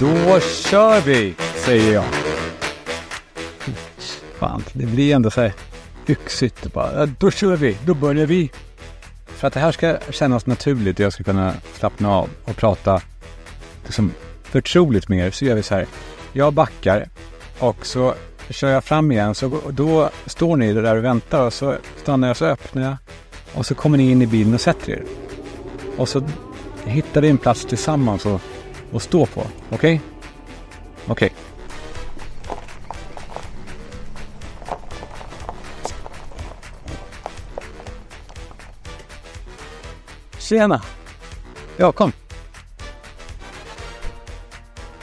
Då kör vi, säger jag. Fan, det blir ändå så här yxigt. Bara, då kör vi, då börjar vi. För att det här ska kännas naturligt och jag ska kunna slappna av och prata liksom förtroligt med er så gör vi så här. Jag backar och så kör jag fram igen så då står ni där och väntar och så stannar jag så öppnar jag och så kommer ni in i bilen och sätter er. Och så hittar vi en plats tillsammans och, och stå på. Okej? Okay? Okej. Okay. Tjena! Ja, kom.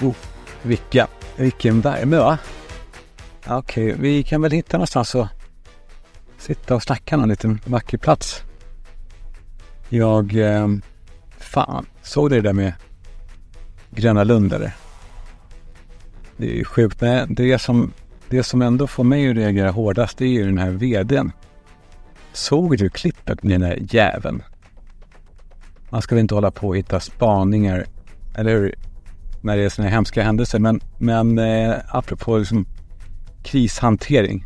Oh, vilka, vilken värme va? Okej, okay, vi kan väl hitta någonstans och sitta och snacka någon liten vacker plats. Jag, eh, fan, såg du det där med Gröna Lund eller? Det är ju sjukt, men det som, det som ändå får mig att reagera hårdast är ju den här vdn. Såg du klippet med den där jäveln? Man ska väl inte hålla på och hitta spaningar, eller hur? När det är sådana här hemska händelser. Men, men eh, apropå liksom krishantering.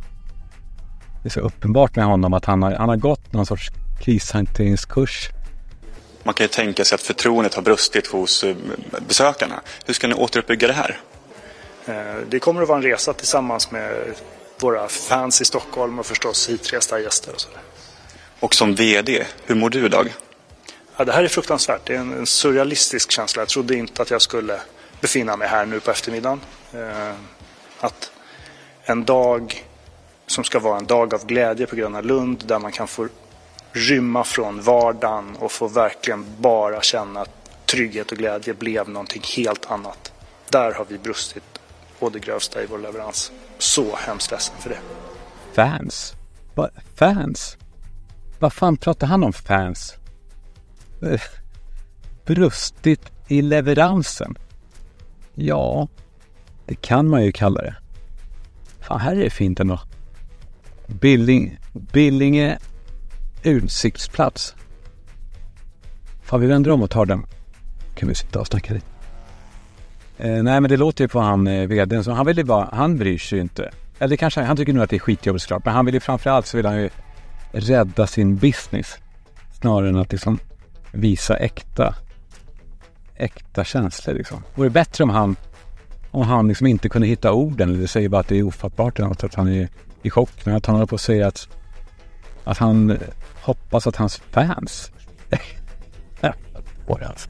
Det är så uppenbart med honom att han har, han har gått någon sorts krishanteringskurs. Man kan ju tänka sig att förtroendet har brustit hos eh, besökarna. Hur ska ni återuppbygga det här? Eh, det kommer att vara en resa tillsammans med våra fans i Stockholm och förstås hitresta gäster och sådär. Och som VD, hur mår du idag? Ja, det här är fruktansvärt. Det är en, en, surrealistisk känsla. Jag trodde inte att jag skulle befinna mig här nu på eftermiddagen. Eh, att en dag som ska vara en dag av glädje på Gröna Lund där man kan få rymma från vardagen och få verkligen bara känna att trygghet och glädje blev någonting helt annat. Där har vi brustit å det grövsta i vår leverans. Så hemskt ledsen för det. Fans? Va, fans? Vad fan pratar han om fans? brustit i leveransen. Ja, det kan man ju kalla det. Fan, här är det fint ändå. Billing, Billinge utsiktsplats. Fan, vi vänder om och tar den. Kan vi sitta och snacka lite. Eh, nej, men det låter ju på han eh, vdn så han vill ju bara, han bryr sig ju inte. Eller kanske, han tycker nog att det är skitjobbigt såklart. Men han vill ju framförallt så vill han ju rädda sin business. Snarare än att liksom visa äkta, äkta känslor liksom. Vore det bättre om han, om han liksom inte kunde hitta orden eller säger bara att det är ofattbart eller något, att han är i chock. Men att han håller på att säga att, att han hoppas att hans fans det alltså.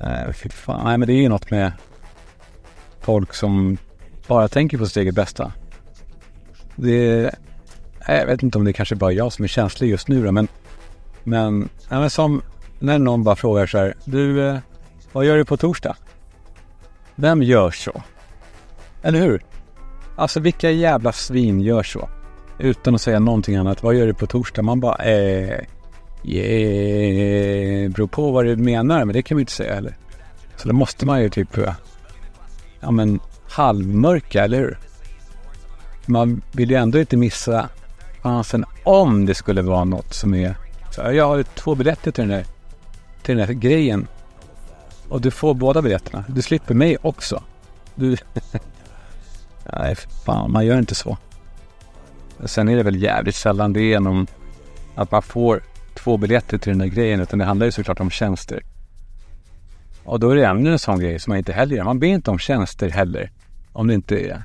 Nej, fy fan. Nej, men det är ju något med folk som bara tänker på sitt eget bästa. Det jag vet inte om det är kanske bara jag som är känslig just nu då, men men, ja, men som när någon bara frågar så här, du, eh, vad gör du på torsdag? Vem gör så? Eller hur? Alltså vilka jävla svin gör så? Utan att säga någonting annat. Vad gör du på torsdag? Man bara, eh, yeah, beror på vad du menar, men det kan vi inte säga heller. Så då måste man ju typ, eh, ja men halvmörka, eller hur? Man vill ju ändå inte missa chansen om det skulle vara något som är så jag har två biljetter till den, där, till den där grejen. Och du får båda biljetterna. Du slipper mig också. Du... Nej, fan, man gör inte så. Sen är det väl jävligt sällan det är genom att man får två biljetter till den där grejen. Utan det handlar ju såklart om tjänster. Och då är det ännu en sån grej som man inte heller gör. Man ber inte om tjänster heller. Om det inte är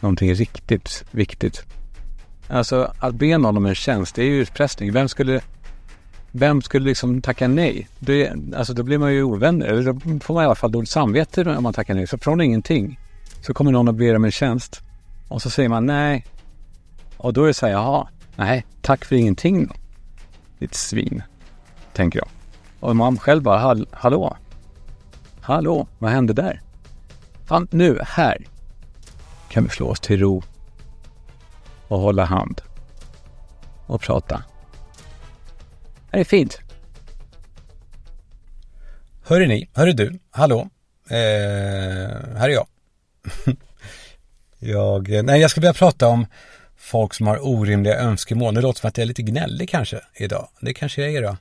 någonting riktigt viktigt. Alltså att be någon om en tjänst, det är ju utpressning. Vem skulle, vem skulle liksom tacka nej? Det, alltså då blir man ju ovänner. Eller då får man i alla fall dåligt samvete om man tackar nej. Så från ingenting så kommer någon och ber om en tjänst. Och så säger man nej. Och då är det så här, jaha, nej, tack för ingenting då. Ditt svin, tänker jag. Och man själv bara, Hall hallå? Hallå, vad hände där? Fan, nu, här kan vi slå oss till ro och hålla hand och prata. Det är fint. Hörru ni, hörru du, hallå, eh, här är jag. jag. Eh, nej, jag ska börja prata om folk som har orimliga önskemål. Det låter som att jag är lite gnällig kanske idag. Det kanske jag är då.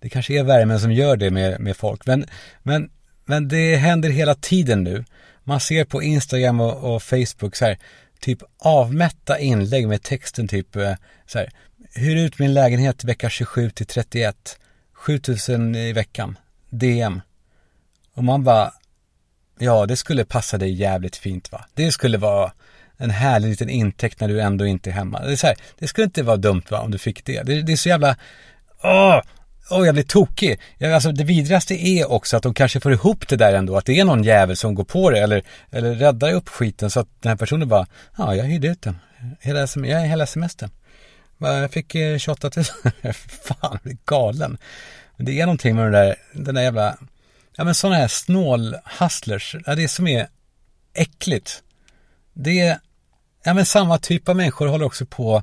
Det kanske är värmen som gör det med, med folk. Men, men men det händer hela tiden nu. Man ser på Instagram och, och Facebook så här, typ avmätta inlägg med texten typ eh, så här, hyr ut min lägenhet vecka 27 till 31, 7000 i veckan, DM. Och man bara, ja det skulle passa dig jävligt fint va. Det skulle vara en härlig liten intäkt när du ändå inte är hemma. Det, är så här, det skulle inte vara dumt va, om du fick det. Det, det är så jävla, åh, åh jag blir tokig. Jag, alltså det vidrigaste är också att de kanske får ihop det där ändå, att det är någon jävel som går på det eller, eller räddar upp skiten så att den här personen bara, ja jag hyrde ut den, hela, jag är hela semestern. Jag fick eh, 28 000, fan jag blir galen. Men det är någonting med den där, den där jävla, ja men sådana här snål-hustlers, ja, det som är äckligt. Det är, ja men samma typ av människor håller också på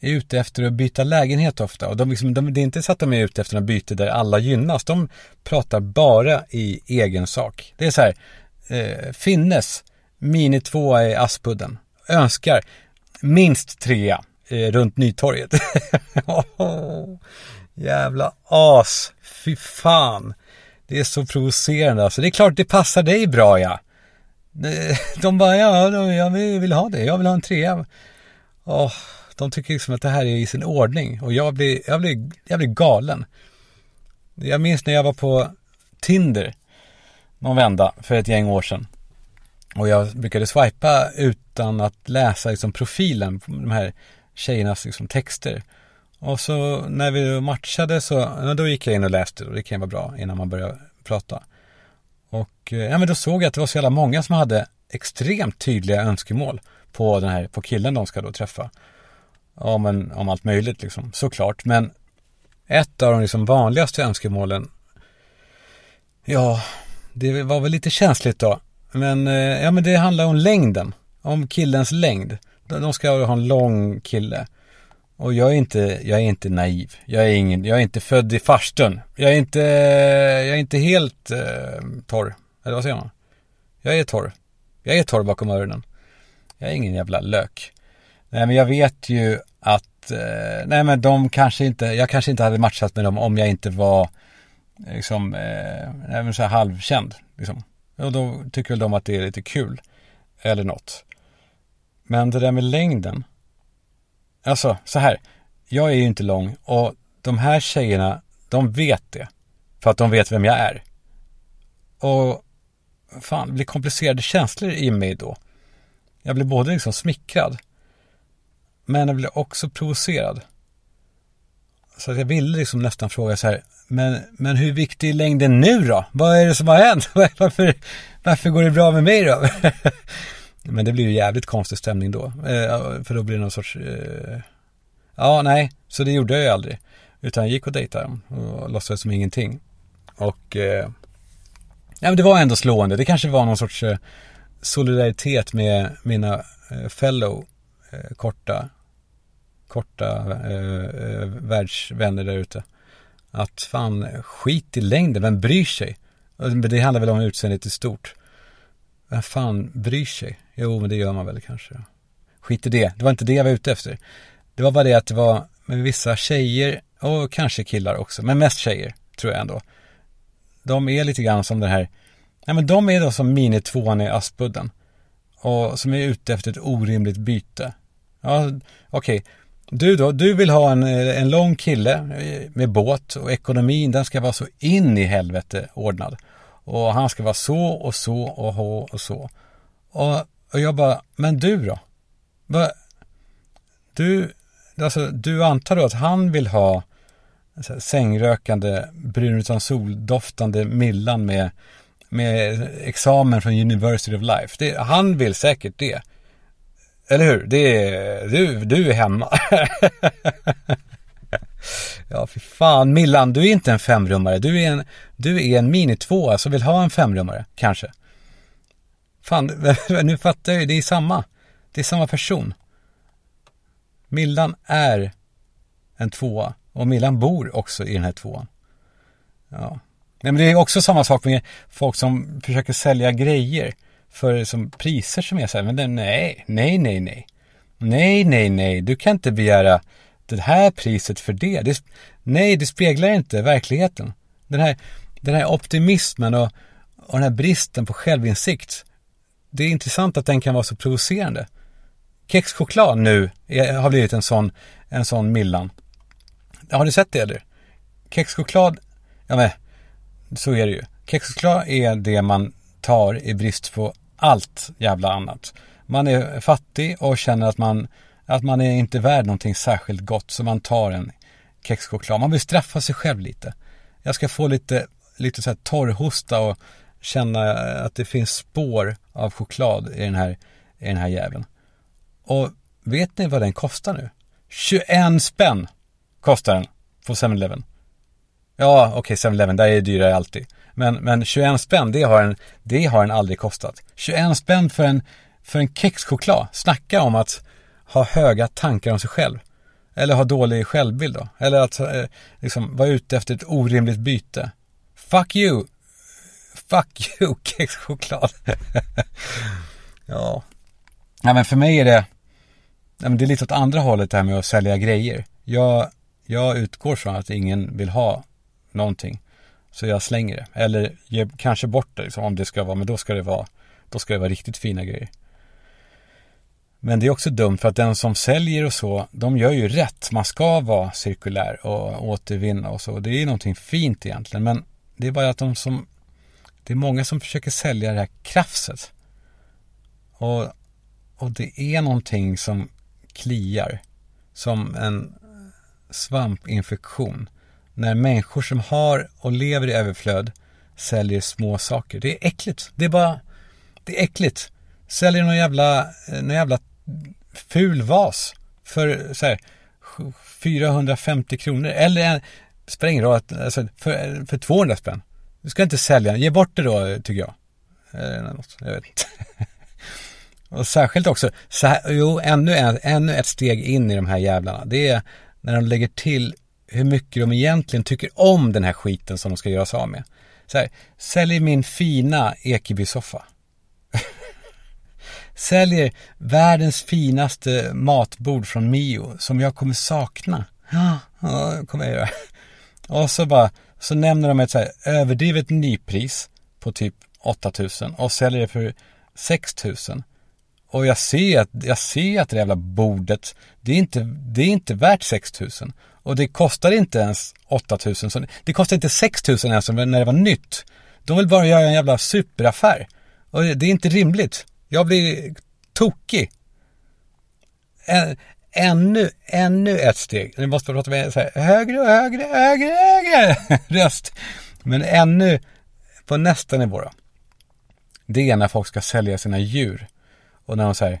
är ute efter att byta lägenhet ofta. Och de, liksom, de, det är inte så att de är ute efter något byte där alla gynnas. De pratar bara i egen sak. Det är så här, eh, Finnes, Mini 2 i Aspudden, önskar minst trea eh, runt Nytorget. Jävla as, fy fan. Det är så provocerande alltså. Det är klart det passar dig bra ja. Eh, de bara, ja, jag vill ha det. Jag vill ha en trea. Oh, de tycker liksom att det här är i sin ordning. Och jag blir, jag blir, jag blir galen. Jag minns när jag var på Tinder någon vända för ett gäng år sedan. Och jag brukade swipa utan att läsa liksom profilen på de här tjejernas liksom texter. Och så när vi matchade så, då gick jag in och läste och det kan ju vara bra innan man börjar prata. Och eh, ja, men då såg jag att det var så jävla många som hade extremt tydliga önskemål på den här, på killen de ska då träffa. Om, en, om allt möjligt liksom, såklart. Men ett av de liksom vanligaste önskemålen, ja, det var väl lite känsligt då. Men, eh, ja, men det handlar om längden, om killens längd. De ska ha en lång kille. Och jag är inte, jag är inte naiv. Jag är ingen, jag är inte född i farstun. Jag är inte, jag är inte helt eh, torr. Eller vad säger man? Jag är torr. Jag är torr bakom öronen. Jag är ingen jävla lök. Nej men jag vet ju att, eh, nej men de kanske inte, jag kanske inte hade matchat med dem om jag inte var liksom, eh, nej men så här halvkänd. Liksom. Och då tycker väl de att det är lite kul. Eller något. Men det där med längden. Alltså, så här. Jag är ju inte lång och de här tjejerna, de vet det. För att de vet vem jag är. Och fan, det blir komplicerade känslor i mig då. Jag blir både liksom smickrad. Men jag blir också provocerad. Så jag ville liksom nästan fråga så här. Men, men hur viktig är längden nu då? Vad är det som har hänt? Varför, varför går det bra med mig då? Men det blir ju jävligt konstig stämning då. Eh, för då blir det någon sorts... Eh, ja, nej. Så det gjorde jag ju aldrig. Utan jag gick och dejtade dem och låtsades som ingenting. Och... Eh, ja, men det var ändå slående. Det kanske var någon sorts eh, solidaritet med mina eh, fellow eh, korta, korta eh, eh världsvänner där ute. Att fan, skit i längden, vem bryr sig? Det handlar väl om utseendet i stort. Vem fan bryr sig? Jo, men det gör man väl kanske. Skit i det. Det var inte det jag var ute efter. Det var bara det att det var med vissa tjejer och kanske killar också, men mest tjejer tror jag ändå. De är lite grann som den här, nej men de är då som mini-tvåan i Aspudden. Och som är ute efter ett orimligt byte. Ja, okej. Okay. Du då, du vill ha en, eh, en lång kille eh, med båt och ekonomin den ska vara så in i helvete ordnad. Och han ska vara så och så och så och så. Och, och jag bara, men du då? Du, alltså, du antar då att han vill ha här, sängrökande, brun utan sol-doftande Millan med, med examen från University of Life. Det, han vill säkert det. Eller hur? Det är, du, du är hemma. Ja, för fan. Millan, du är inte en femrummare. Du är en, du är en mini tvåa som vill ha en femrummare, kanske. Fan, nu fattar jag ju. Det är samma. Det är samma person. Millan är en tvåa. Och Millan bor också i den här tvåan. Ja. nej Men det är också samma sak med folk som försöker sälja grejer för som priser som är så här, men det, nej, nej, nej, nej. Nej, nej, nej, du kan inte begära det här priset för det. det nej, det speglar inte verkligheten. Den här, den här optimismen och, och den här bristen på självinsikt. Det är intressant att den kan vara så provocerande. Kexchoklad nu är, har blivit en sån, en sån millan. Har du sett det eller? Kexchoklad, ja men så är det ju. Kexchoklad är det man tar i brist på allt jävla annat. Man är fattig och känner att man, att man är inte värd någonting särskilt gott så man tar en kexchoklad. Man vill straffa sig själv lite. Jag ska få lite, lite så här torrhosta och känna att det finns spår av choklad i den här, i den här jäveln. Och vet ni vad den kostar nu? 21 spänn kostar den på 7-Eleven. Ja, okej, okay, 7-Eleven, där är det dyrare alltid. Men, men 21 spänn, det har, en, det har den aldrig kostat. 21 spänn för en, för en kexchoklad. Snacka om att ha höga tankar om sig själv. Eller ha dålig självbild då. Eller att eh, liksom vara ute efter ett orimligt byte. Fuck you! Fuck you, kexchoklad. ja. ja, men för mig är det, ja, men det är lite åt andra hållet det här med att sälja grejer. Jag, jag utgår från att ingen vill ha någonting. Så jag slänger det. Eller ger kanske bort det liksom, om det ska vara, men då ska det vara, då ska det vara riktigt fina grejer. Men det är också dumt för att den som säljer och så, de gör ju rätt. Man ska vara cirkulär och återvinna och så. Det är någonting fint egentligen. Men det är bara att de som, det är många som försöker sälja det här krafset. Och, och det är någonting som kliar. Som en svampinfektion. När människor som har och lever i överflöd säljer små saker. Det är äckligt. Det är bara, det är äckligt. Säljer någon jävla, eh, någon jävla ful vas för så här, 450 kronor. Eller en, spelar ingen roll, alltså, för, för 200 spänn. Du ska inte sälja, ge bort det då tycker jag. Eller något, jag vet inte. Och särskilt också, så här, jo, ännu, en, ännu ett steg in i de här jävlarna. Det är när de lägger till hur mycket de egentligen tycker om den här skiten som de ska göra sig av med. Så här, sälj min fina Ekeby-soffa. Säljer världens finaste matbord från Mio som jag kommer sakna. Ja, kommer jag göra. Och så bara, så nämner de ett så här överdrivet nypris på typ 8000 och säljer det för 6000. Och jag ser att, jag ser att det jävla bordet, det är inte, det är inte värt 6000. Och det kostar inte ens 8000. Så det kostar inte 6000 ens när det var nytt. De vill bara göra en jävla superaffär. Och det är inte rimligt. Jag blir tokig. ännu, ännu ett steg. Nu måste prata med så här, högre och högre, högre, högre röst. Men ännu på nästa nivå då. Det är när folk ska sälja sina djur. Och när de säger,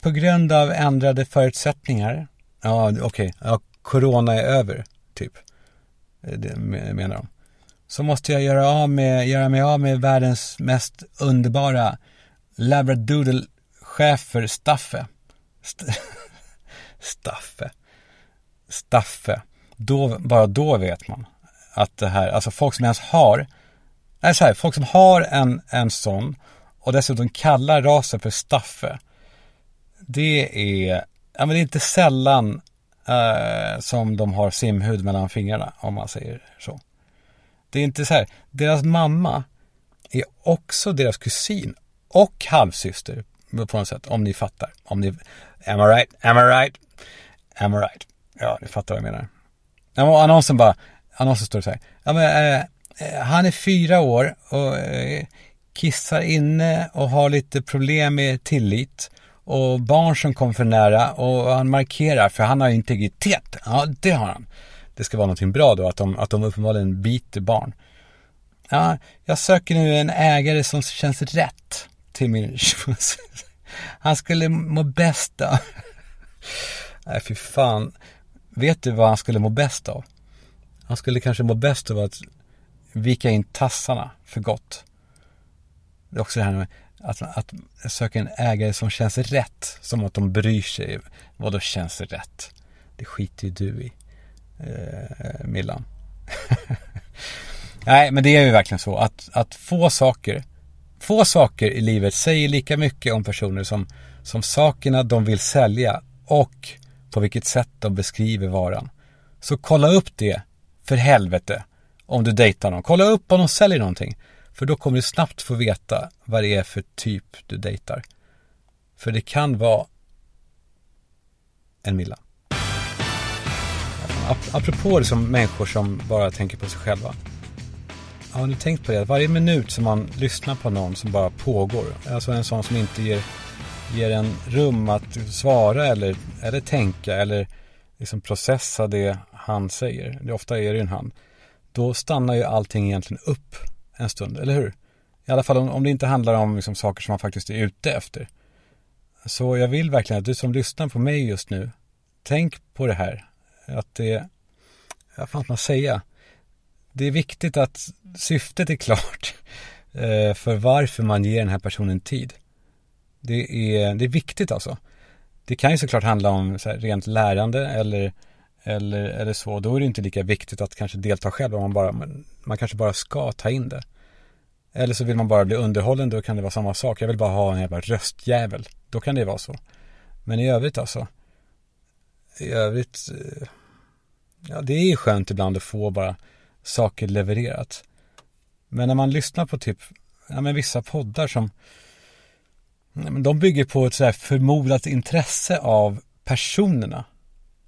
på grund av ändrade förutsättningar. Ja, okej, okay, ja, corona är över, typ. Eh, det menar de. Så måste jag göra, av med, göra mig av med världens mest underbara labradoodle schäfer Staffe. St Staffe. Staffe. Då, bara då vet man att det här, alltså folk som ens har, nej så här, folk som har en, en sån och dessutom kallar rasen för Staffe. Det är, ja men det är inte sällan eh, som de har simhud mellan fingrarna om man säger så. Det är inte så här, deras mamma är också deras kusin och halvsyster på något sätt, om ni fattar. Om ni, am I right, am I right, am I right. Ja, ni fattar vad jag menar. Ja, annonsen bara, annonsen står så här. Ja, men, eh, eh, han är fyra år och eh, kissar inne och har lite problem med tillit. Och barn som kommer för nära och han markerar för han har integritet. Ja, det har han. Det ska vara någonting bra då, att de, att de uppenbarligen biter barn. Ja, jag söker nu en ägare som känns rätt till min Han skulle må bäst av. Nej, fy fan. Vet du vad han skulle må bäst av? Han skulle kanske må bäst av att vika in tassarna för gott. Det är också det här med att, att söka en ägare som känns rätt. Som att de bryr sig. Vad då känns rätt? Det skiter ju du i. Eh, Millan. Nej, men det är ju verkligen så att, att få saker Få saker i livet säger lika mycket om personer som, som sakerna de vill sälja och på vilket sätt de beskriver varan. Så kolla upp det, för helvete, om du dejtar någon. Kolla upp om de säljer någonting. För då kommer du snabbt få veta vad det är för typ du dejtar. För det kan vara en Milla. Apropå det som människor som bara tänker på sig själva. Har ni tänkt på det? Varje minut som man lyssnar på någon som bara pågår. Alltså en sån som inte ger, ger en rum att svara eller, eller tänka eller liksom processa det han säger. Det ofta är det ju en han. Då stannar ju allting egentligen upp en stund, eller hur? I alla fall om, om det inte handlar om liksom saker som man faktiskt är ute efter. Så jag vill verkligen att du som lyssnar på mig just nu, tänk på det här. Att det, vad fan ska man säga? Det är viktigt att syftet är klart eh, för varför man ger den här personen tid. Det är, det är viktigt alltså. Det kan ju såklart handla om så här, rent lärande eller, eller, eller så. Då är det inte lika viktigt att kanske delta själv. Om man, bara, man kanske bara ska ta in det. Eller så vill man bara bli underhållen, då kan det vara samma sak. Jag vill bara ha en jävla röstjävel. Då kan det vara så. Men i övrigt alltså. I övrigt. Eh, ja, det är ju skönt ibland att få bara saker levererat. Men när man lyssnar på typ, ja men vissa poddar som, de bygger på ett så förmodat intresse av personerna.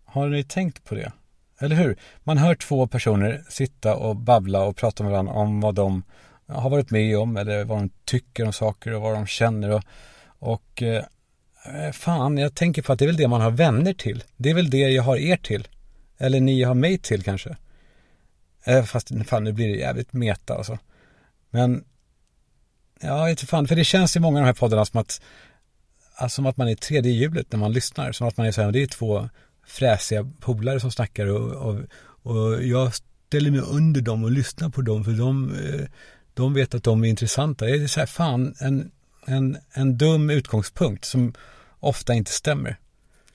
Har ni tänkt på det? Eller hur? Man hör två personer sitta och babbla och prata med varandra om vad de har varit med om eller vad de tycker om saker och vad de känner och, och eh, fan, jag tänker på att det är väl det man har vänner till. Det är väl det jag har er till. Eller ni har mig till kanske. Eh, fast fan, nu blir det jävligt meta alltså. Men, ja, inte fan, för det känns i många av de här poddarna som att, alltså, som att man är tredje hjulet när man lyssnar. Som att man är så här, det är två fräsiga polare som snackar och, och, och jag ställer mig under dem och lyssnar på dem för de, eh, de vet att de är intressanta. Det är så här, fan, en, en, en dum utgångspunkt som ofta inte stämmer.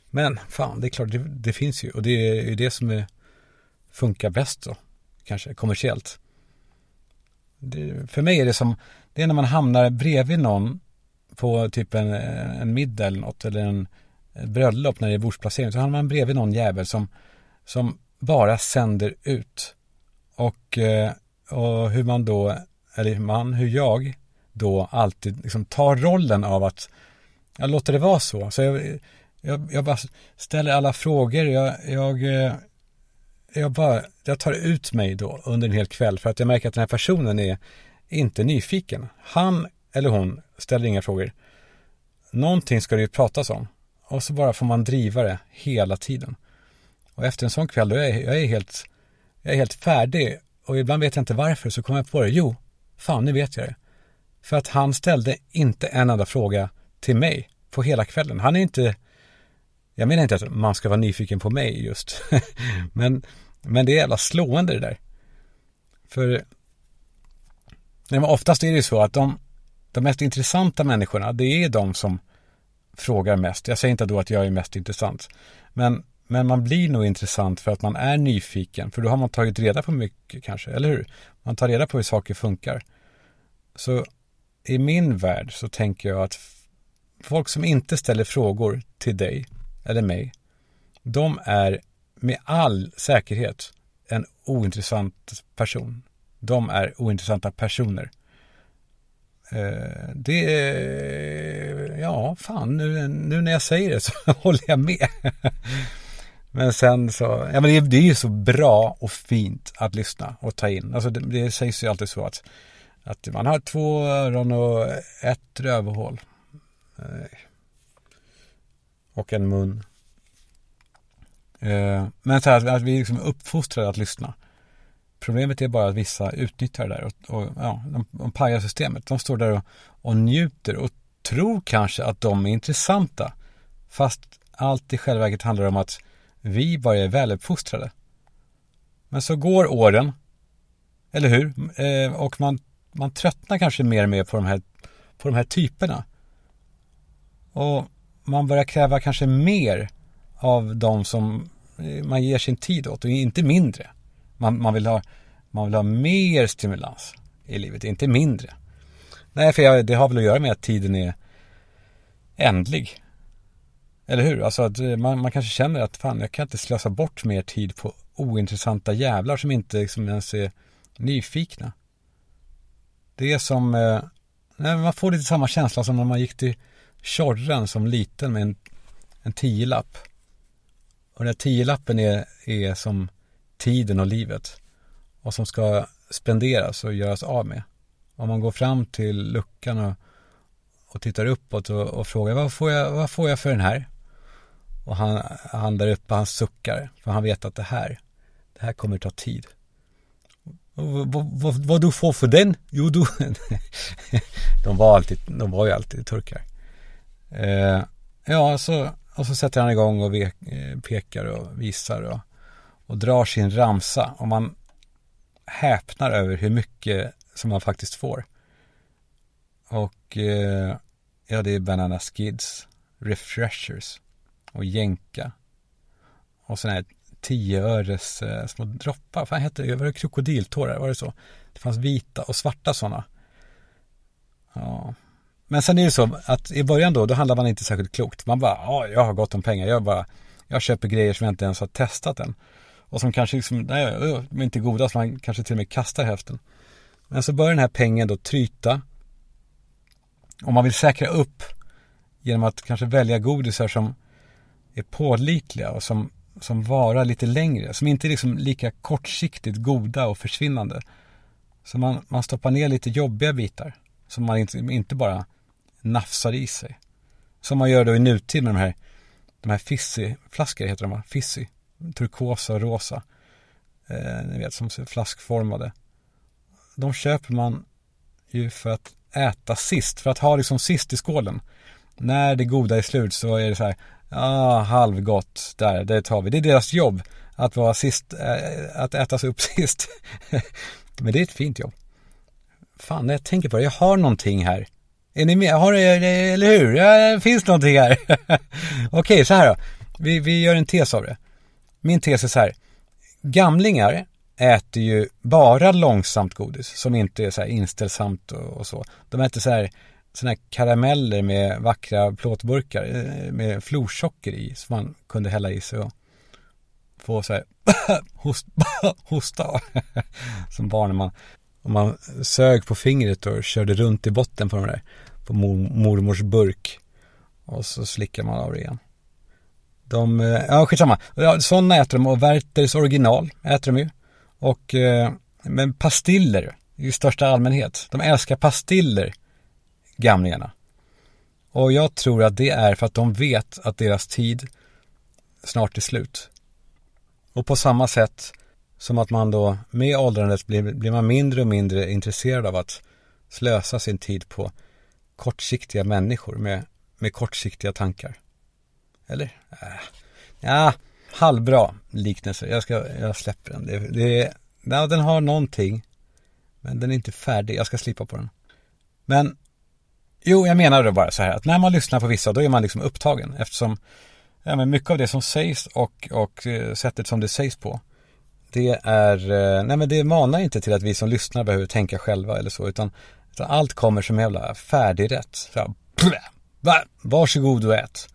Men fan, det är klart, det, det finns ju och det är ju det som är, funkar bäst då. Kanske kommersiellt. Det, för mig är det som, det är när man hamnar bredvid någon på typ en, en middag eller något eller en bröllop när det är bordsplacering så hamnar man bredvid någon jävel som, som bara sänder ut. Och, eh, och hur man då eller man, hur jag då alltid liksom tar rollen av att jag låter det vara så. Så jag, jag, jag bara ställer alla frågor. Jag, jag, eh, jag, bara, jag tar ut mig då under en hel kväll för att jag märker att den här personen är inte nyfiken. Han eller hon ställer inga frågor. Någonting ska det ju pratas om. Och så bara får man driva det hela tiden. Och efter en sån kväll då är jag, jag är helt, jag är helt färdig. Och ibland vet jag inte varför så kommer jag på det. Jo, Fan, nu vet jag det. För att han ställde inte en enda fråga till mig på hela kvällen. Han är inte, jag menar inte att man ska vara nyfiken på mig just. men, men det är jävla slående det där. För nej, men oftast är det ju så att de, de mest intressanta människorna, det är de som frågar mest. Jag säger inte då att jag är mest intressant. Men, men man blir nog intressant för att man är nyfiken. För då har man tagit reda på mycket kanske, eller hur? Man tar reda på hur saker funkar. Så i min värld så tänker jag att folk som inte ställer frågor till dig eller mig, de är med all säkerhet en ointressant person. De är ointressanta personer. Eh, det är, ja, fan, nu, nu när jag säger det så håller jag med. Men sen så, ja men det, det är ju så bra och fint att lyssna och ta in. Alltså det, det sägs ju alltid så att, att man har två öron och ett rövhål. Eh, och en mun. Eh, men så här, att vi liksom är liksom uppfostrade att lyssna. Problemet är bara att vissa utnyttjar det där och, och ja, de, de pajar systemet. De står där och, och njuter och tror kanske att de är intressanta. Fast allt i själva verket handlar om att vi bara är väluppfostrade. Men så går åren, eller hur? Eh, och man, man tröttnar kanske mer och mer på de här, på de här typerna. Och man börjar kräva kanske mer av de som eh, man ger sin tid åt och inte mindre. Man, man, vill, ha, man vill ha mer stimulans i livet, inte mindre. Nej, för jag, det har väl att göra med att tiden är ändlig. Eller hur? Alltså att eh, man, man kanske känner att fan, jag kan inte slösa bort mer tid på ointressanta jävlar som inte liksom ens är nyfikna. Det är som, eh, man får lite samma känsla som när man gick till Tjorren som liten med en, en tiolapp. Och den här tiolappen är, är som tiden och livet. Och som ska spenderas och göras av med. Om man går fram till luckan och, och tittar uppåt och, och frågar vad får, jag, vad får jag för den här? Och han, han där uppe, han suckar. För han vet att det här, det här kommer ta tid. Vad, vad, vad du får för den? Jo, du... de, var alltid, de var ju alltid turkar. Eh, ja, så, och så sätter han igång och ve, eh, pekar och visar och, och drar sin ramsa. Och man häpnar över hur mycket som man faktiskt får. Och eh, ja, det är Banana Skids, Refreshers och Jänka. Och sådana här tioöres eh, små droppar. Vad hette det? Var det krokodiltårar? Var det så? Det fanns vita och svarta sådana. Ja. Men sen är det så att i början då, då handlar man inte särskilt klokt. Man bara, ja, jag har gott om pengar. Jag bara, jag köper grejer som jag inte ens har testat än. Och som kanske liksom, nej, de är inte goda, så man kanske till och med kastar hälften. Men så börjar den här pengen då tryta. Om man vill säkra upp genom att kanske välja godisar som är pålitliga och som som varar lite längre, som inte är liksom lika kortsiktigt goda och försvinnande. Så man, man stoppar ner lite jobbiga bitar som man inte, inte bara nafsar i sig. Som man gör då i nutid med de här, de här Fizzy-flaskor heter de va? Fizzy. Turkosa och rosa. Eh, ni vet, som är flaskformade. De köper man ju för att äta sist, för att ha liksom sist i skålen. När det goda är slut så är det så här, Ja, halvgott. Där, det tar vi. Det är deras jobb. Att vara sist, äh, att äta sig upp sist. Men det är ett fint jobb. Fan, när jag tänker på det, jag har någonting här. Är ni med? Har det, eller hur? Ja, finns någonting här. Okej, så här då. Vi, vi gör en tes av det. Min tes är så här. Gamlingar äter ju bara långsamt godis som inte är så här inställsamt och, och så. De äter så här sådana här karameller med vackra plåtburkar eh, med florsocker i som man kunde hälla i sig och få så här host, hosta som barn när man, och man sög på fingret och körde runt i botten på de där på mor, mormors burk och så slickade man av det igen. De, eh, ja skitsamma, ja, sådana äter de och Werthers original äter de ju. Och, eh, men pastiller i största allmänhet. De älskar pastiller gamlingarna. Och jag tror att det är för att de vet att deras tid snart är slut. Och på samma sätt som att man då med åldrandet blir, blir man mindre och mindre intresserad av att slösa sin tid på kortsiktiga människor med, med kortsiktiga tankar. Eller? Äh. Ja, halvbra liknelse. Jag, ska, jag släpper den. Det, det, ja, den har någonting, men den är inte färdig. Jag ska slippa på den. Men Jo, jag menar då bara så här att när man lyssnar på vissa då är man liksom upptagen eftersom ja, men mycket av det som sägs och, och eh, sättet som det sägs på det är, eh, nej men det manar inte till att vi som lyssnar behöver tänka själva eller så utan, utan allt kommer som jävla färdigrätt. Så här, varsågod och ät.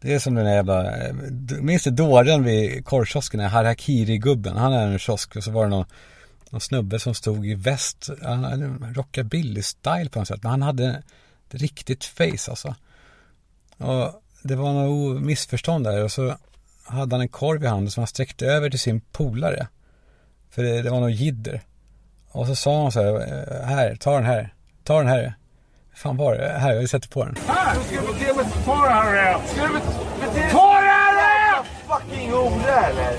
Det är som den där jävla, eh, minns du dåren vid korvkiosken, Harakiri-gubben, han är en kiosk och så var det någon, någon snubbe som stod i väst, han rockabilly-style på något sätt, men han hade ett riktigt face alltså. Och det var något missförstånd där och så hade han en korv i handen som han sträckte över till sin polare. För det, det var nog jidder. Och så sa han så här, eh, här, ta den här, ta den här. fan var det? Här, jag sätter på den. Ta den Fucking hora eller?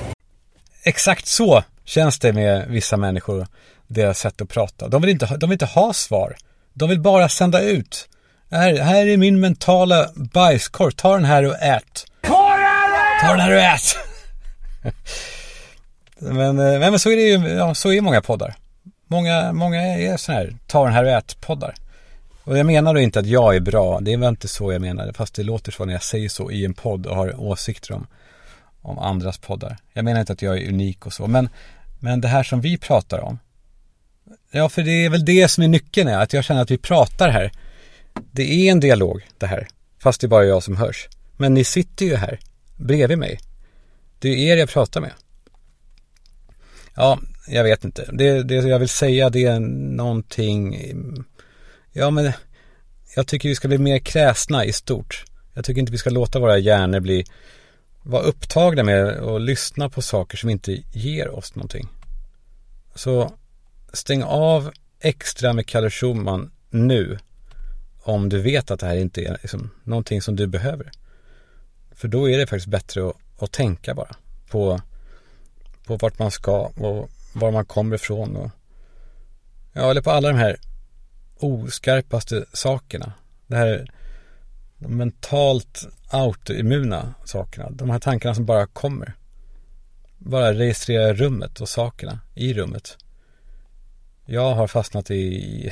Exakt så känns det med vissa människor, deras sätt att prata. De vill inte, de vill inte ha svar. De vill bara sända ut här, här är min mentala bajskorv. Ta den här och ät. Ta Ta den här och ät! men, eh, men så är det ju, ja, så är många poddar. Många, många är så här, ta den här och ät-poddar. Och jag menar då inte att jag är bra, det är väl inte så jag menar, fast det låter så när jag säger så i en podd och har åsikter om, om andras poddar. Jag menar inte att jag är unik och så, men, men det här som vi pratar om, ja för det är väl det som är nyckeln, är, att jag känner att vi pratar här det är en dialog det här, fast det är bara jag som hörs. Men ni sitter ju här, bredvid mig. Det är er jag pratar med. Ja, jag vet inte. Det, det jag vill säga det är någonting, ja men jag tycker vi ska bli mer kräsna i stort. Jag tycker inte vi ska låta våra hjärnor bli, vara upptagna med att lyssna på saker som inte ger oss någonting. Så stäng av extra med Kalle Schumann nu. Om du vet att det här inte är liksom någonting som du behöver. För då är det faktiskt bättre att, att tänka bara på, på vart man ska och var man kommer ifrån. Och, ja, eller på alla de här oskarpaste sakerna. Det här de mentalt autoimmuna sakerna. De här tankarna som bara kommer. Bara registrera rummet och sakerna i rummet. Jag har fastnat i...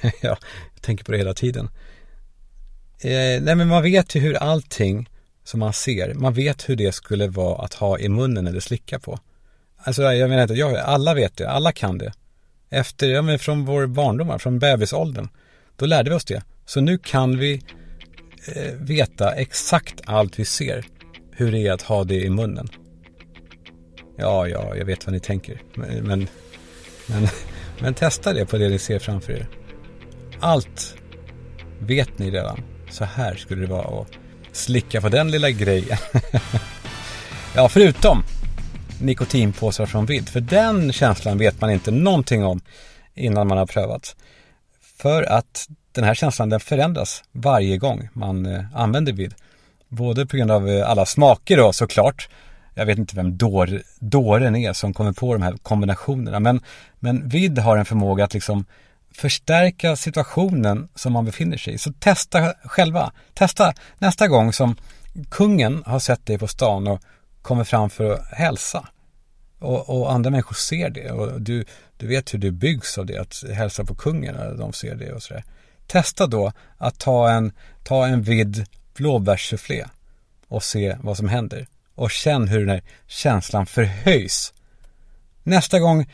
ja, jag tänker på det hela tiden. Eh, nej men man vet ju hur allting som man ser, man vet hur det skulle vara att ha i munnen eller slicka på. Alltså jag menar inte, jag, alla vet det, alla kan det. Efter, ja men från vår barndom, från bebisåldern. Då lärde vi oss det. Så nu kan vi eh, veta exakt allt vi ser. Hur det är att ha det i munnen. Ja, ja, jag vet vad ni tänker. Men, men, men, men testa det på det ni ser framför er. Allt vet ni redan. Så här skulle det vara att slicka på den lilla grejen. ja, förutom nikotinpåsar från vidd. För den känslan vet man inte någonting om innan man har prövat. För att den här känslan den förändras varje gång man eh, använder vidd. Både på grund av eh, alla smaker då såklart. Jag vet inte vem dår, dåren är som kommer på de här kombinationerna. Men, men vidd har en förmåga att liksom förstärka situationen som man befinner sig i. Så testa själva. Testa nästa gång som kungen har sett dig på stan och kommer fram för att hälsa. Och, och, andra människor ser det och du, du vet hur det byggs av det, att hälsa på kungen när de ser det och sådär. Testa då att ta en, ta en vid blåbärssufflé och se vad som händer. Och känn hur den här känslan förhöjs. Nästa gång,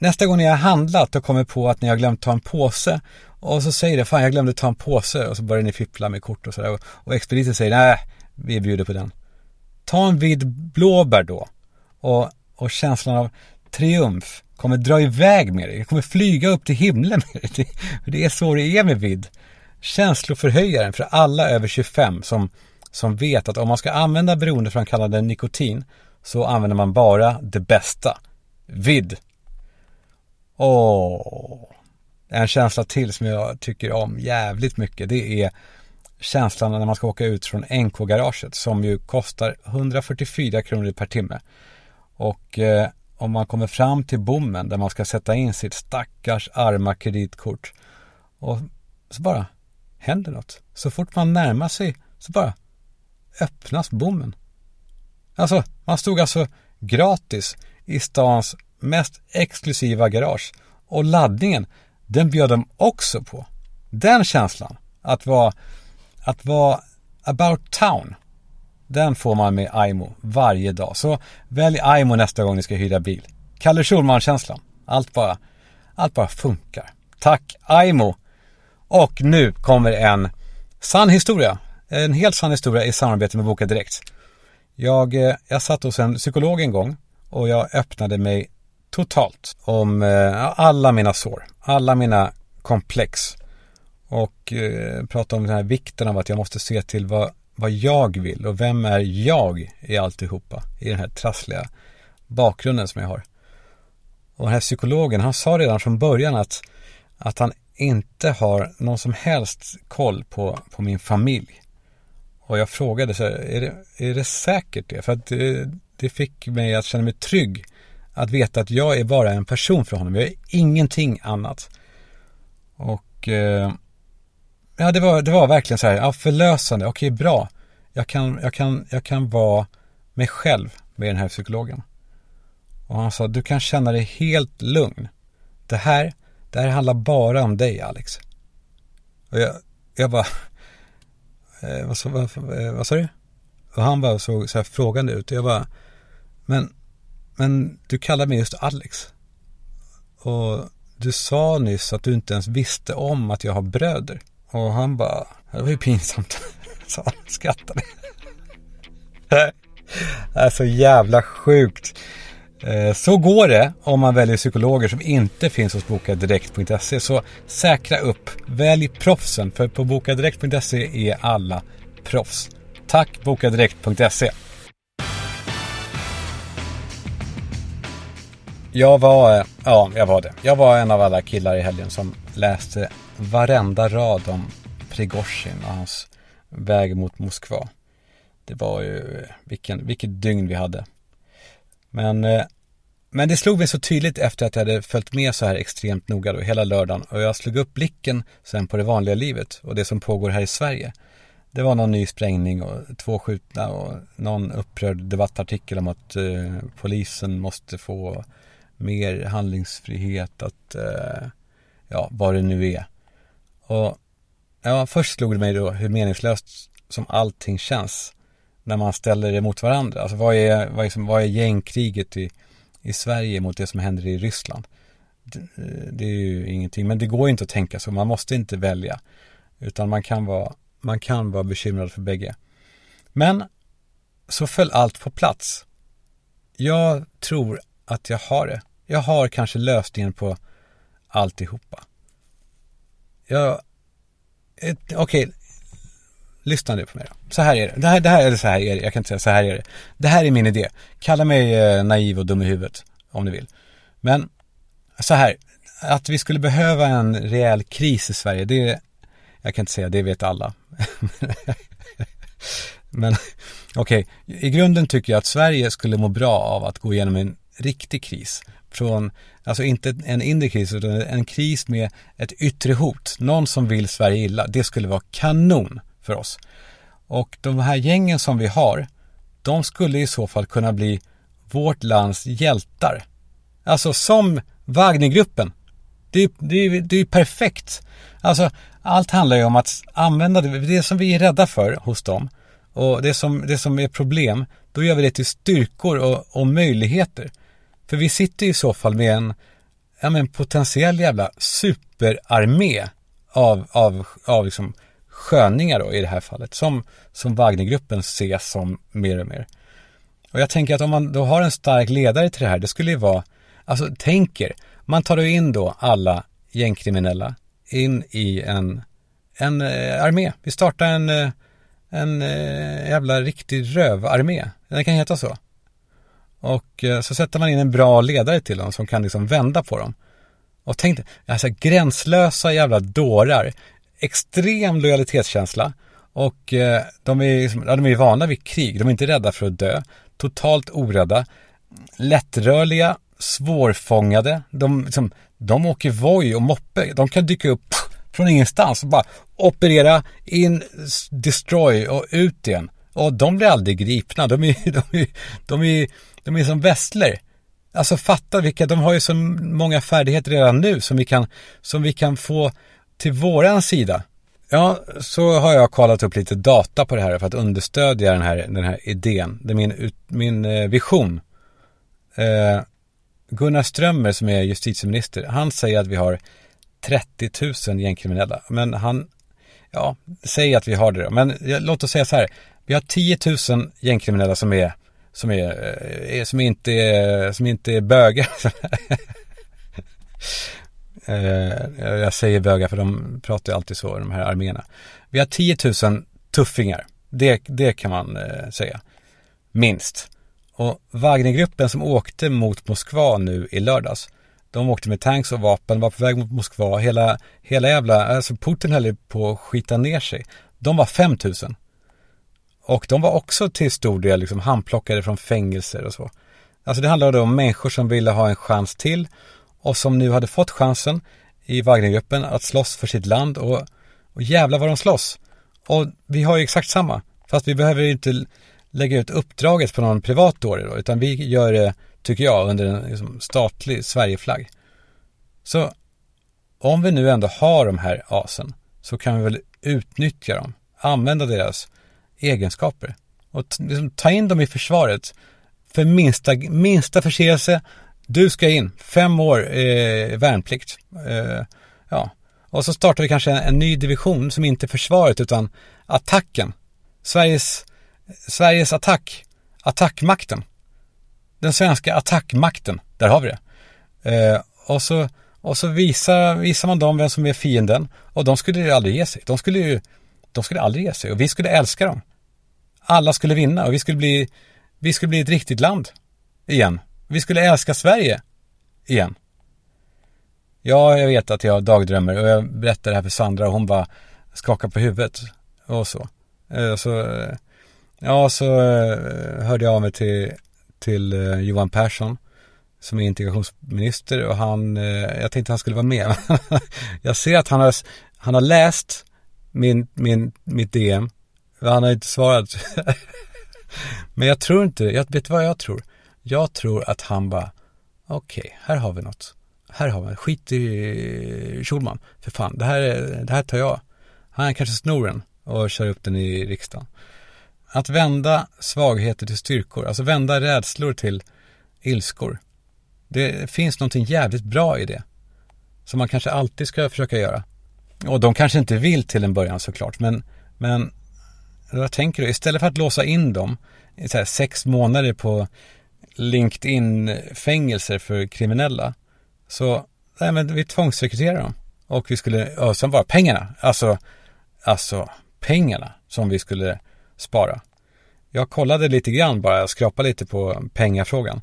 nästa gång ni har handlat och kommer på att ni har glömt ta en påse och så säger det, fan jag glömde ta en påse och så börjar ni fippla med kort och sådär och, och expediten säger, nej, vi bjuder på den. Ta en vidd blåbär då och, och känslan av triumf kommer dra iväg med dig. Jag kommer flyga upp till himlen med dig. Det är så det är med vidd. Känsloförhöjaren för alla över 25 som, som vet att om man ska använda beroendeframkallande nikotin så använder man bara det bästa. Vidd. Åh. En känsla till som jag tycker om jävligt mycket det är känslan när man ska åka ut från NK-garaget som ju kostar 144 kronor per timme. Och eh, om man kommer fram till bommen där man ska sätta in sitt stackars arma kreditkort och så bara händer något. Så fort man närmar sig så bara öppnas bommen. Alltså, man stod alltså gratis i stans mest exklusiva garage och laddningen, den bjöd de också på. Den känslan, att vara att vara about town. Den får man med Aimo varje dag. Så välj Aimo nästa gång ni ska hyra bil. Kalle Schulman-känslan. Allt bara, allt bara funkar. Tack Aimo. Och nu kommer en sann historia. En helt sann historia i samarbete med Boka Direkt. Jag, eh, jag satt hos en psykolog en gång och jag öppnade mig totalt om eh, alla mina sår, alla mina komplex och eh, prata om den här vikten av att jag måste se till vad, vad jag vill och vem är jag i alltihopa i den här trassliga bakgrunden som jag har. Och den här psykologen, han sa redan från början att, att han inte har någon som helst koll på, på min familj. Och jag frågade så här, är det, är det säkert det? För att det, det fick mig att känna mig trygg. Att veta att jag är bara en person för honom. Jag är ingenting annat. Och eh, ja, det var, det var verkligen så här, ja, förlösande, okej, bra. Jag kan, jag, kan, jag kan vara mig själv med den här psykologen. Och han sa, du kan känna dig helt lugn. Det här, det här handlar bara om dig, Alex. Och jag, jag bara, eh, vad, vad, vad, eh, vad sa du? Och han bara såg så här frågande ut. Och jag bara, men, men du kallar mig just Alex. Och du sa nyss att du inte ens visste om att jag har bröder. Och han bara, det var ju pinsamt. Så han skrattade. Det är så jävla sjukt. Eh, så går det om man väljer psykologer som inte finns hos bokadirekt.se. Så säkra upp, välj proffsen för på bokadirekt.se är alla proffs. Tack bokadirekt.se. Jag var, ja jag var det. Jag var en av alla killar i helgen som läste varenda rad om Prigozjin och hans väg mot Moskva. Det var ju, vilken, vilket dygn vi hade. Men, eh, men det slog mig så tydligt efter att jag hade följt med så här extremt noga då hela lördagen och jag slog upp blicken sen på det vanliga livet och det som pågår här i Sverige. Det var någon ny sprängning och två skjutna och någon upprörd debattartikel om att eh, polisen måste få mer handlingsfrihet att, eh, ja, vad det nu är. Och ja, först slog det mig då hur meningslöst som allting känns när man ställer det mot varandra. Alltså vad är, vad är, vad är gängkriget i, i Sverige mot det som händer i Ryssland? Det, eh, det, är ju ingenting, men det går inte att tänka så. Man måste inte välja. Utan man kan vara, man kan vara bekymrad för bägge. Men så föll allt på plats. Jag tror att jag har det. Jag har kanske lösningen på alltihopa. Jag... Okej, okay, lyssna nu på mig då. Så här är det. Det här, det här, eller så här är det. Jag kan inte säga så här är det. Det här är min idé. Kalla mig eh, naiv och dum i huvudet. Om ni vill. Men så här. Att vi skulle behöva en rejäl kris i Sverige. Det jag kan inte säga, det vet alla. Men okej, okay. i grunden tycker jag att Sverige skulle må bra av att gå igenom en riktig kris. Från, alltså inte en inre kris, utan en kris med ett yttre hot. Någon som vill Sverige illa. Det skulle vara kanon för oss. Och de här gängen som vi har, de skulle i så fall kunna bli vårt lands hjältar. Alltså som Wagnergruppen. Det är, det, är, ju perfekt. Alltså allt handlar ju om att använda det, det som vi är rädda för hos dem. Och det som, det som är problem, då gör vi det till styrkor och, och möjligheter. För vi sitter ju i så fall med en, ja, men potentiell jävla superarmé av, av, av liksom sköningar då i det här fallet. Som, som Wagnergruppen ses som mer och mer. Och jag tänker att om man då har en stark ledare till det här, det skulle ju vara, alltså tänker, man tar då in då alla gängkriminella in i en, en eh, armé. Vi startar en, eh, en eh, jävla riktig rövarmé. Den kan heta så. Och eh, så sätter man in en bra ledare till dem som kan liksom vända på dem. Och tänk dig, alltså gränslösa jävla dårar extrem lojalitetskänsla och eh, de, är, liksom, ja, de är vana vid krig. De är inte rädda för att dö. Totalt orädda. Lättrörliga, svårfångade. De, liksom, de åker Voi och moppe. De kan dyka upp från ingenstans och bara operera in, destroy och ut igen. Och de blir aldrig gripna. De är, de är, de är, de är som västler. Alltså fatta vilka, de har ju så många färdigheter redan nu som vi kan, som vi kan få till våran sida. Ja, så har jag kollat upp lite data på det här för att understödja den här, den här idén. Det är min, min eh, vision. Eh, Gunnar Strömmer som är justitieminister, han säger att vi har 30 000 gängkriminella. Men han, ja, säger att vi har det då. Men låt oss säga så här, vi har 10 000 gängkriminella som är, som är, eh, är som inte är, som inte är bögar. Eh, jag säger bögar för de pratar ju alltid så, de här arméerna. Vi har 10 000 tuffingar. Det, det kan man eh, säga. Minst. Och Wagnergruppen som åkte mot Moskva nu i lördags. De åkte med tanks och vapen, var på väg mot Moskva. Hela, hela jävla, alltså Putin höll på att skita ner sig. De var 5 000. Och de var också till stor del liksom handplockade från fängelser och så. Alltså det handlade om människor som ville ha en chans till och som nu hade fått chansen i Wagnergruppen att slåss för sitt land och, och jävla vad de slåss. Och vi har ju exakt samma. Fast vi behöver inte lägga ut uppdraget på någon privat dåre då, utan vi gör det, tycker jag, under en liksom, statlig Sverigeflagg. Så om vi nu ändå har de här asen så kan vi väl utnyttja dem, använda deras egenskaper och liksom, ta in dem i försvaret för minsta, minsta förseelse du ska in, fem år eh, värnplikt. Eh, ja. Och så startar vi kanske en, en, ny division som inte är försvaret utan attacken. Sveriges, Sveriges attack, attackmakten. den svenska attackmakten, där har vi det. Eh, och så, och så visar, visar man dem vem som är fienden och de skulle ju aldrig ge sig. De skulle ju, de skulle aldrig ge sig och vi skulle älska dem. Alla skulle vinna och vi skulle bli, vi skulle bli ett riktigt land igen. Vi skulle älska Sverige igen. Ja, jag vet att jag dagdrömmer och jag berättar det här för Sandra och hon bara skakar på huvudet och så. Eh, så eh, ja, så eh, hörde jag av mig till, till Johan Persson som är integrationsminister och han, jag tänkte han skulle vara med. jag ser att han har, han har läst min, min, mitt DM. Han har inte svarat. Men jag tror inte, jag vet vad jag tror? Jag tror att han bara, okej, okay, här har vi något. Här har vi, skit i Schulman. För fan, det här, det här tar jag. Han kanske snor den och kör upp den i riksdagen. Att vända svagheter till styrkor, alltså vända rädslor till ilskor. Det finns någonting jävligt bra i det. Som man kanske alltid ska försöka göra. Och de kanske inte vill till en början såklart, men, men jag tänker du, istället för att låsa in dem i så sex månader på LinkedIn-fängelser för kriminella, så nej, men vi tvångsrekryterar dem. Och vi skulle, och sen bara pengarna, alltså, alltså pengarna som vi skulle spara. Jag kollade lite grann bara, skrapade lite på pengafrågan.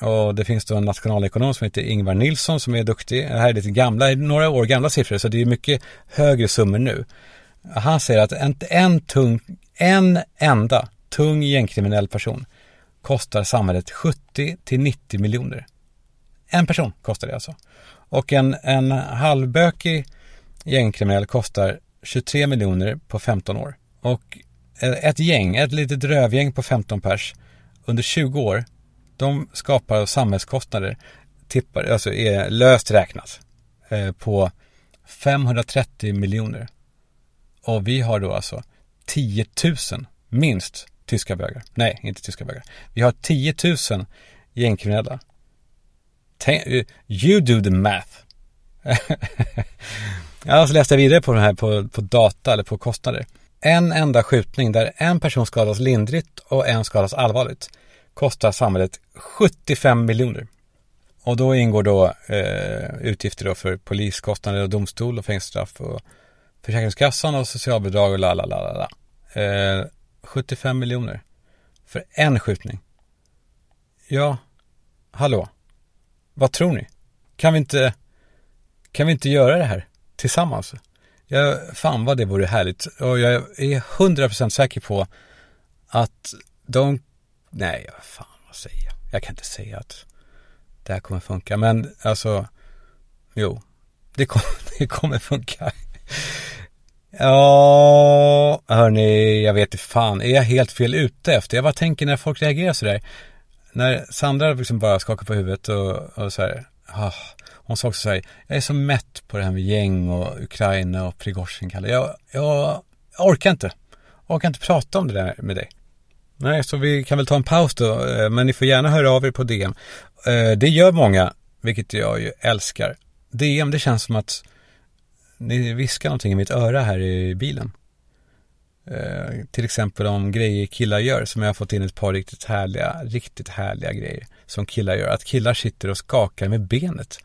Och det finns då en nationalekonom som heter Ingvar Nilsson som är duktig. Det här är lite gamla, några år gamla siffror så det är mycket högre summor nu. Han säger att en, en tung, en enda tung gängkriminell person kostar samhället 70 till 90 miljoner. En person kostar det alltså. Och en, en halvbökig gängkriminell kostar 23 miljoner på 15 år. Och ett gäng, ett litet rövgäng på 15 pers under 20 år, de skapar samhällskostnader, tippar, alltså är löst räknat, eh, på 530 miljoner. Och vi har då alltså 10 000, minst, tyska bögar. Nej, inte tyska bögar. Vi har 10 000 gängkriminella. Eh, you do the math. ja, så läste jag vidare på den här på, på data eller på kostnader. En enda skjutning där en person skadas lindrigt och en skadas allvarligt kostar samhället 75 miljoner. Och då ingår då eh, utgifter då för poliskostnader och domstol och fängelsestraff och Försäkringskassan och socialbidrag och la la la la. Eh, 75 miljoner för en skjutning. Ja, hallå. Vad tror ni? Kan vi inte, kan vi inte göra det här tillsammans? Ja, fan vad det vore härligt. Och jag är hundra procent säker på att de, nej, fan vad säger jag? Jag kan inte säga att det här kommer funka, men alltså, jo, det kommer, det kommer funka. Ja, hörni, jag vet inte fan, är jag helt fel ute efter? Jag bara tänker när folk reagerar sådär. När Sandra liksom bara skakar på huvudet och, och så här, ah, hon sa också så här, jag är så mätt på det här med gäng och Ukraina och Prigozjin jag, jag, jag orkar inte. Jag orkar inte prata om det där med dig. Nej, så vi kan väl ta en paus då, eh, men ni får gärna höra av er på DM. Eh, det gör många, vilket jag ju älskar. DM, det känns som att ni viskar någonting i mitt öra här i bilen. Eh, till exempel om grejer killar gör, som jag har fått in ett par riktigt härliga, riktigt härliga grejer som killar gör. Att killar sitter och skakar med benet.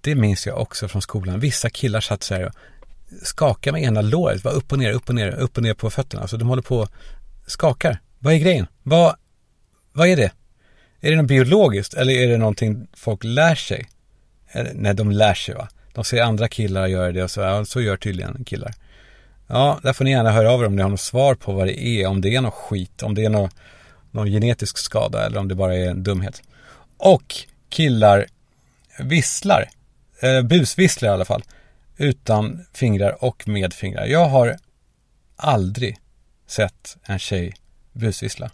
Det minns jag också från skolan. Vissa killar satt så här och skakade med ena låret, var upp och ner, upp och ner, upp och ner på fötterna. Alltså de håller på och skakar. Vad är grejen? Vad, vad är det? Är det något biologiskt eller är det någonting folk lär sig? Eller, nej, de lär sig va. De ser andra killar göra det och så, ja, så gör tydligen killar. Ja, där får ni gärna höra av er om ni har något svar på vad det är. Om det är något skit, om det är någon, någon genetisk skada eller om det bara är en dumhet. Och killar visslar, eh, busvisslar i alla fall, utan fingrar och med fingrar. Jag har aldrig sett en tjej busvissla.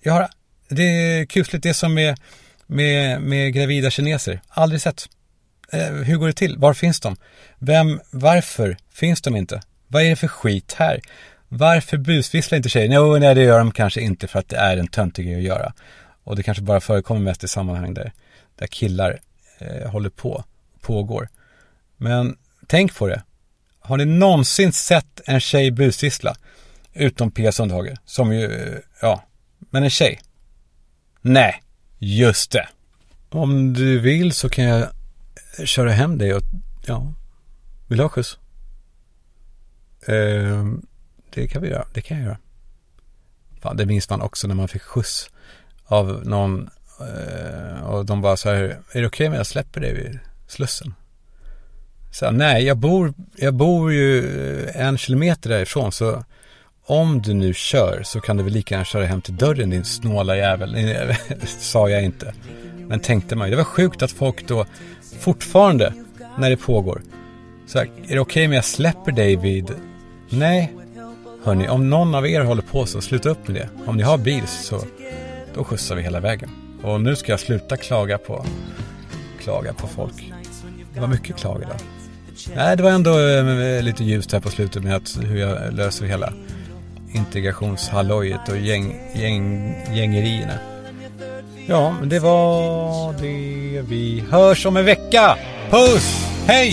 Jag har, det är kusligt, det är som med, med, med gravida kineser. Aldrig sett. Eh, hur går det till? Var finns de? Vem, varför finns de inte? Vad är det för skit här? Varför busvisslar inte tjejer? jo, nej, det gör de kanske inte för att det är en töntig grej att göra. Och det kanske bara förekommer mest i sammanhang där, där killar eh, håller på, pågår. Men tänk på det. Har ni någonsin sett en tjej busvissla? Utom Pia Sundhage, som ju, eh, ja, men en tjej. Nej, just det. Om du vill så kan jag köra hem dig och, ja, vill du ha skjuts? Eh, det kan vi göra, det kan jag göra. Fan, det minns man också när man fick skjuts av någon eh, och de bara så här, är det okej okay om jag släpper dig vid Slussen? Så nej, jag bor, jag bor ju eh, en kilometer därifrån så om du nu kör så kan du väl lika gärna köra hem till dörren din snåla jävel. sa jag inte. Men tänkte man ju. Det var sjukt att folk då fortfarande när det pågår. Så här, är det okej okay om jag släpper dig vid... Nej, hörni, om någon av er håller på så sluta upp med det. Om ni har bil så då skjutsar vi hela vägen. Och nu ska jag sluta klaga på, klaga på folk. Det var mycket klag idag. Nej, det var ändå äh, lite ljust här på slutet med att hur jag löser hela integrationshallojet och gäng, gäng, gängerierna. Ja, men det var det. Vi hörs om en vecka. Puss! Hej!